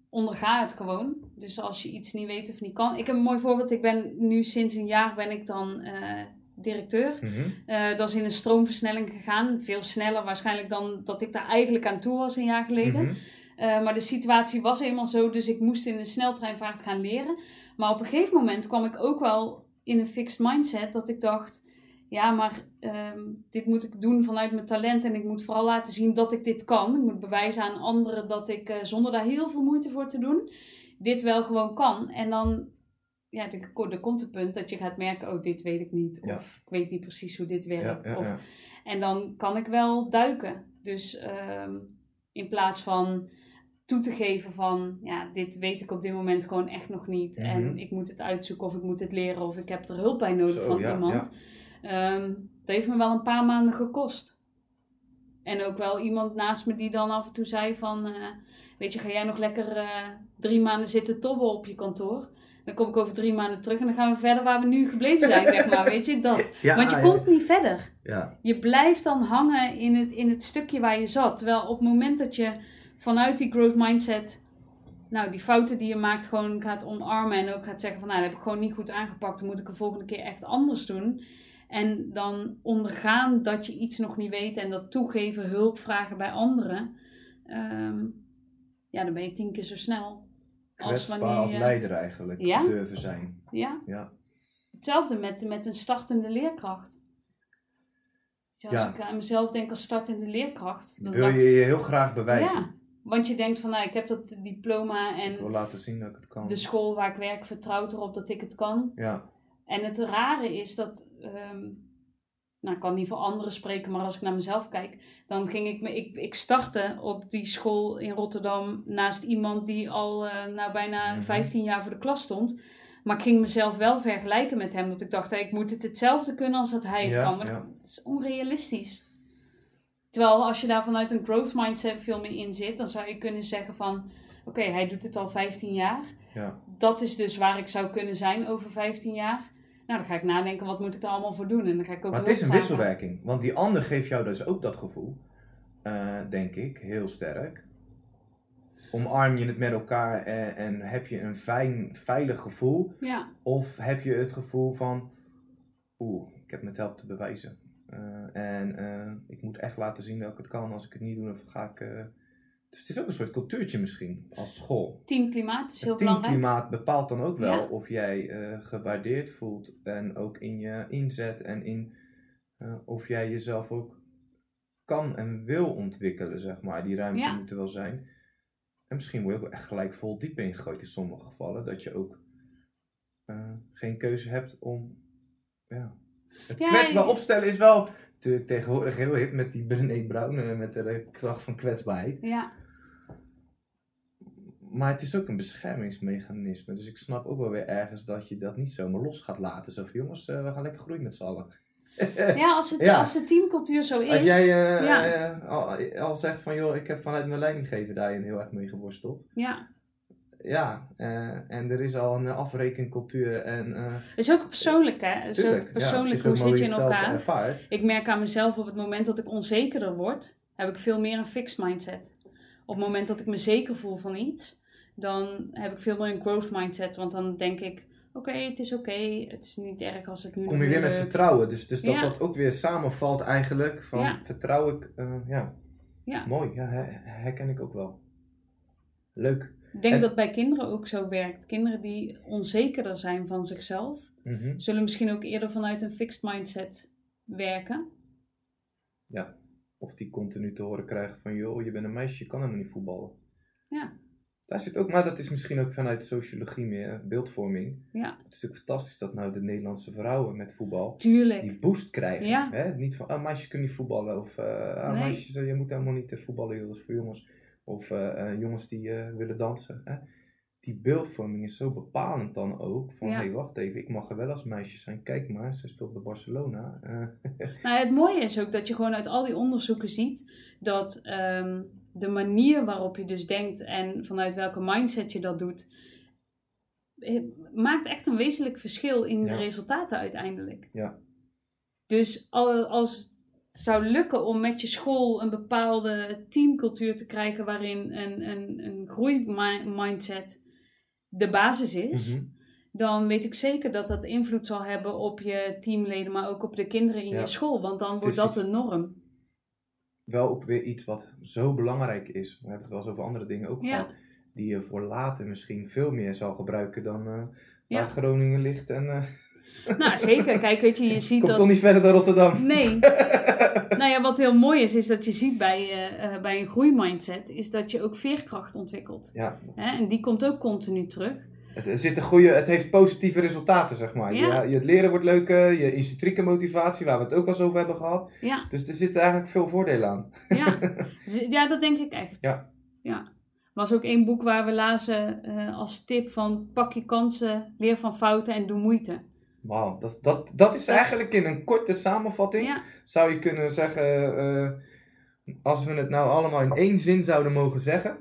onderga het gewoon. Dus als je iets niet weet of niet kan. Ik heb een mooi voorbeeld. Ik ben nu sinds een jaar ben ik dan eh, directeur. Eh, dat is in een stroomversnelling gegaan. Veel sneller waarschijnlijk dan dat ik daar eigenlijk aan toe was een jaar geleden. Mhm. Eh, maar de situatie was eenmaal zo, dus ik moest in een sneltreinvaart gaan leren. Maar op een gegeven moment kwam ik ook wel in een fixed mindset dat ik dacht: ja, maar ehm, dit moet ik doen vanuit mijn talent en ik moet vooral laten zien dat ik dit kan. Ik moet bewijzen aan anderen dat ik eh, zonder daar heel veel moeite voor te doen, dit wel gewoon kan. En dan. Ja, er, er komt een punt dat je gaat merken, oh, dit weet ik niet. Ja. Of ik weet niet precies hoe dit werkt. ja, of, en dan kan ik wel duiken. Dus ehm, in plaats van toe te geven van, ja, dit weet ik op dit moment gewoon echt nog niet. Mhm. En ik moet het uitzoeken of ik moet het leren of ik heb er hulp bij nodig Zo, van iemand. Ehm, dat heeft me wel een paar maanden gekost. En ook wel iemand naast me die dan af en toe zei van, eh, weet je, ga jij nog lekker eh, drie maanden zitten tobben op je kantoor? Dan kom ik over drie maanden terug en dan gaan we verder waar we nu gebleven zijn, zeg maar. Weet je, dat. Ja, Want je ja. komt niet verder. Ja, Je blijft dan hangen in het, in het stukje waar je zat. Terwijl op het moment dat je vanuit die growth mindset, nou, die fouten die je maakt, gewoon gaat omarmen. En ook gaat zeggen van, nou, dat heb ik gewoon niet goed aangepakt. Dan moet ik de volgende keer echt anders doen. En dan ondergaan dat je iets nog niet weet en dat toegeven, hulp vragen bij anderen. Ehm, ja, dan ben je tien keer zo snel. Kwetsbaar wanneer als je- leider eigenlijk Ja? durven zijn. Ja, Ja. hetzelfde met, met een startende leerkracht. Je, Als Ja. ik aan mezelf denk als startende leerkracht, dan Wil je je heel graag bewijzen? Ja, want je denkt van, nou, ik heb dat diploma Ik wil en laten zien dat ik het kan. de school waar ik werk vertrouwt erop dat ik het kan. Ja, En het rare is dat, ehm, nou, ik kan niet voor anderen spreken, maar als ik naar mezelf kijk, dan ging ik me, ik, ik startte op die school in Rotterdam naast iemand die al eh, nou, bijna Mhm. 15 jaar voor de klas stond. Maar ik ging mezelf wel vergelijken met hem, dat ik dacht, hey, ik moet het hetzelfde kunnen als dat hij het Ja, kan. Maar ja. dat is onrealistisch. Terwijl als je daar vanuit een growth mindset veel meer in zit, dan zou je kunnen zeggen van, oké, hij doet het al 15 jaar ja. dat is dus waar ik zou kunnen zijn over 15 jaar. Nou, dan ga ik nadenken, wat moet ik er allemaal voor doen? En dan ga ik ook Maar het is een wisselwerking. Want die ander geeft jou dus ook dat gevoel. eh, denk ik, heel sterk. Omarm je het met elkaar en, en heb je een fijn, veilig gevoel? Ja, Of heb je het gevoel van, oeh, ik heb mezelf te bewijzen. Eh, en eh, ik moet echt laten zien dat ik het kan. Als ik het niet doe, dan ga ik... Dus het is ook een soort cultuurtje misschien, als school. teamklimaat is heel Het belangrijk. teamklimaat bepaalt dan ook wel Ja. of jij eh, gewaardeerd voelt en ook in je inzet en in eh, of jij jezelf ook kan en wil ontwikkelen, zeg maar. Die ruimte Ja. moet er wel zijn. En misschien word je ook echt gelijk vol diep ingegooid in sommige gevallen, dat je ook eh, geen keuze hebt om, ja. Het Ja, kwetsbaar opstellen is wel natuurlijk tegenwoordig heel hip met die Brené Brown, eh, met de kracht van kwetsbaarheid. Ja, Maar het is ook een beschermingsmechanisme. Dus ik snap ook wel weer ergens dat je dat niet zomaar los gaat laten. Zo van jongens, eh, we gaan lekker groeien met z'n allen. ja, als, het, Ja. als de teamcultuur zo is. Als jij eh, ja. al, al zegt van joh, ik heb vanuit mijn leidinggever daarin heel erg mee geworsteld. ja. Ja, eh, en er is al een afrekencultuur en... eh Het is ook persoonlijk, hè? Het is tuurlijk, ook ja, persoonlijk, hoe zit je in elkaar? ervaart. Ik merk aan mezelf op het moment dat ik onzekerder word, heb ik veel meer een fixed mindset. Op het moment dat ik me zeker voel van iets, dan heb ik veel meer een growth mindset. Want dan denk ik, oké, het is oké, het is niet erg als het nu Kom je weer met vertrouwen. Dus, dus dat Ja. dat ook weer samenvalt eigenlijk. Van Ja. vertrouw ik, eh, ja. Ja. Mooi, ja, her- herken ik ook wel. Leuk. Ik denk En- dat bij kinderen ook zo werkt. Kinderen die onzekerder zijn van zichzelf, Mhm. zullen misschien ook eerder vanuit een fixed mindset werken. Of die continu te horen krijgen van, joh, je bent een meisje, je kan helemaal niet voetballen. Ja. Daar zit ook, maar dat is misschien ook vanuit sociologie meer, beeldvorming. Ja, Het is natuurlijk fantastisch dat nou de Nederlandse vrouwen met voetbal tuurlijk. die boost krijgen. Ja. Hè? Niet van, ah, meisjes kunnen niet voetballen. Of, ah, Nee. meisjes, eh, je moet helemaal niet voetballen, dat is voor jongens. Of eh, eh, jongens die eh, willen dansen. Hè? Die beeldvorming is zo bepalend dan ook. Van, Ja. hé, hey, wacht even, ik mag er wel als meisje zijn. Kijk maar, ze speelt bij Barcelona. Nou, het mooie is ook dat je gewoon uit al die onderzoeken ziet dat ehm, de manier waarop je dus denkt en vanuit welke mindset je dat doet, maakt echt een wezenlijk verschil in de resultaten uiteindelijk. Ja. Dus al- als zou lukken om met je school een bepaalde teamcultuur te krijgen waarin een, een, een groeimindset de basis is mhm. dan weet ik zeker dat dat invloed zal hebben op je teamleden, maar ook op de kinderen in Ja. je school. Want dan wordt dat de norm. Wel ook weer iets wat zo belangrijk is. We hebben het wel eens over andere dingen ook Ja. gehad. Die je voor later misschien veel meer zal gebruiken dan Ja. waar Groningen ligt. En eh, Nou, zeker. Kijk, weet je, je ziet komt dat... toch niet verder dan Rotterdam. Nee. nou ja, wat heel mooi is, is dat je ziet bij, eh, eh, bij een groeimindset, is dat je ook veerkracht ontwikkelt. Ja, Hè? En die komt ook continu terug. het, zit een goede, het heeft positieve resultaten, zeg maar. Ja. Je, je het leren wordt leuker, je intrinsieke motivatie, waar we het ook al eens over hebben gehad. Ja, Dus er zitten eigenlijk veel voordelen aan. ja. Dus, ja dat denk ik echt. Ja. ja. Er was ook één boek waar we lazen eh, als tip van pak je kansen, leer van fouten en doe moeite. Wauw, dat, dat, dat is eigenlijk in een korte samenvatting. Ja, Zou je kunnen zeggen, eh, als we het nou allemaal in één zin zouden mogen zeggen.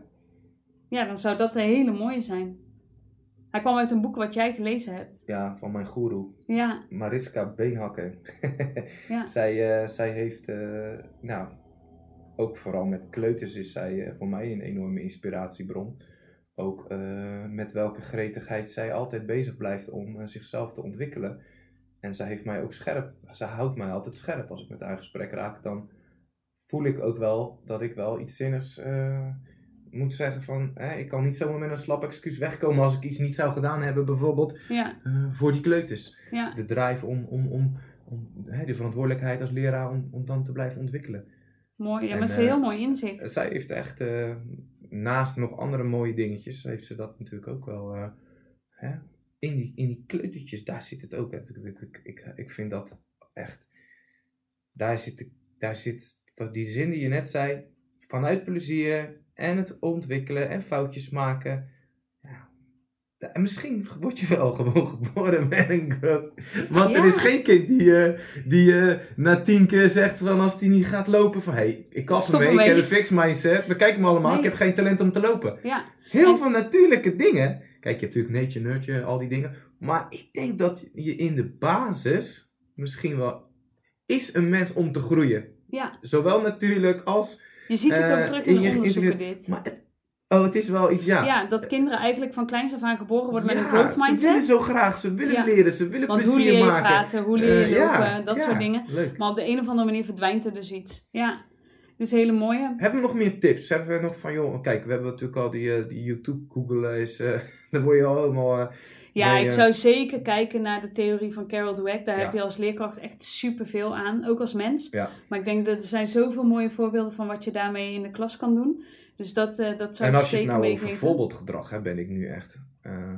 ja dan zou dat een hele mooie zijn. Hij kwam uit een boek wat jij gelezen hebt. Ja, van mijn goeroe. Ja, Mariska Beenhakker. Ja. zij, eh, zij heeft, eh, nou, ook vooral met kleuters is zij voor mij een enorme inspiratiebron. Ook eh, met welke gretigheid zij altijd bezig blijft om eh, zichzelf te ontwikkelen. En zij heeft mij ook scherp, zij houdt mij altijd scherp. Als ik met haar in gesprek raak, dan voel ik ook wel dat ik wel iets zinnigs eh, moet zeggen van... Hè, ik kan niet zomaar met een slap excuus wegkomen als ik iets niet zou gedaan hebben, bijvoorbeeld ja, voor die kleuters ja. de drive om, om, om, om hè, de verantwoordelijkheid als leraar om, om dan te blijven ontwikkelen. Mooi. Ja, En, maar het is een heel mooi inzicht. Zij heeft echt, naast nog andere mooie dingetjes, heeft ze dat natuurlijk ook wel. eh, hè, in, die, in die kleutertjes, daar zit het ook. ik, ik, ik, ik vind dat echt. Daar zit, daar zit die zin die je net zei, vanuit plezier en het ontwikkelen en foutjes maken. Ja. En misschien word je wel gewoon geboren met een growth. Want er is geen kind die, eh, die eh, na tien keer zegt van als die niet gaat lopen van hé, hey, ik kap Stop ermee, ik heb een fix mindset, bekijk hem allemaal, Nee. ik heb geen talent om te lopen. Ja, Heel En- veel natuurlijke dingen. Kijk, je hebt natuurlijk nature, nurture, al die dingen. Maar ik denk dat je in de basis misschien wel is een mens om te groeien. ja. Zowel natuurlijk als... Je ziet het Eh, ook terug in in de onderzoeken dit. Maar het, oh, het is wel iets, ja. Ja, dat kinderen eigenlijk van kleins af aan geboren worden met Ja, een growth Ze willen mindset. zo graag, ze willen Ja. leren, ze willen Want hoe plezier leer je maken. praten, hoe leer je Eh, lopen, ja, dat soort dingen. Leuk. Maar op de een of andere manier verdwijnt er dus iets. Ja, dus hele mooie. Hebben we nog meer tips? Hebben we nog van, joh, kijk, we hebben natuurlijk al die, eh, die YouTube googelen is, eh daar word je al helemaal... eh, Ja, ik zou zeker kijken naar de theorie van Carol Dweck. Daar heb je als leerkracht echt superveel aan, ook als mens. Ja. Maar ik denk dat er zijn zoveel mooie voorbeelden van wat je daarmee in de klas kan doen. Dus dat, eh, dat zou en als je het nou over voorbeeldgedrag hebt, ben ik nu echt eh,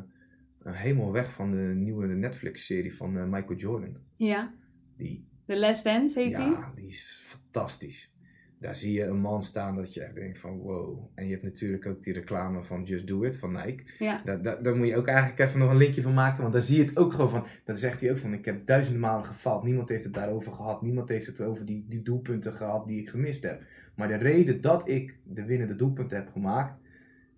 helemaal weg van de nieuwe Netflix-serie van eh, Michael Jordan. Ja, Die, The Last Dance heet die. ja, die is fantastisch. Daar zie je een man staan dat je echt denkt van wow. En je hebt natuurlijk ook die reclame van Just Do It van Nike. Ja, Daar, daar, daar moet je ook eigenlijk even nog een linkje van maken. Want daar zie je het ook gewoon van. Dat zegt hij ook van. Ik heb duizenden malen gefaald. Niemand heeft het daarover gehad. Niemand heeft het over die, die doelpunten gehad die ik gemist heb. Maar de reden dat ik de winnende doelpunten heb gemaakt.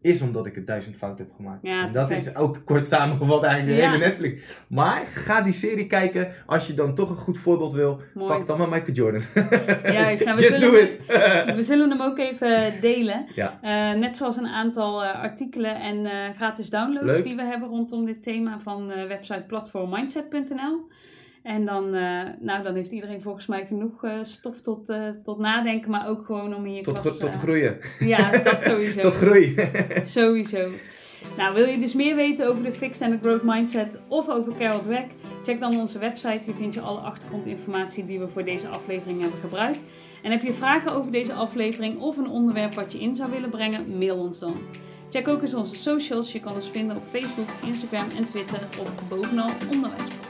Is omdat ik het duizend fouten heb gemaakt. Ja, en dat is ook kort samengevat eigenlijk de Ja. hele Netflix. Maar ga die serie kijken. Als je dan toch een goed voorbeeld wil. mooi. Pak dan maar Michael Jordan. Juist, nou, we Just zullen- do it. We zullen hem ook even delen. Ja. Eh, net zoals een aantal eh, artikelen en eh, gratis downloads Leuk. die we hebben rondom dit thema van website platformmindset.nl. En dan, eh, nou, dan heeft iedereen volgens mij genoeg eh, stof tot, eh, tot nadenken, maar ook gewoon om in je tot, klas... tot groeien. Ja, dat sowieso. tot groei. Sowieso. Nou, wil je dus meer weten over de Fixed and the Growth Mindset of over Carol Dweck? Check dan onze website. Hier vind je alle achtergrondinformatie die we voor deze aflevering hebben gebruikt. En heb je vragen over deze aflevering of een onderwerp wat je in zou willen brengen, mail ons dan. Check ook eens onze socials. Je kan ons vinden op Facebook, Instagram en Twitter op bovenal onderwijs.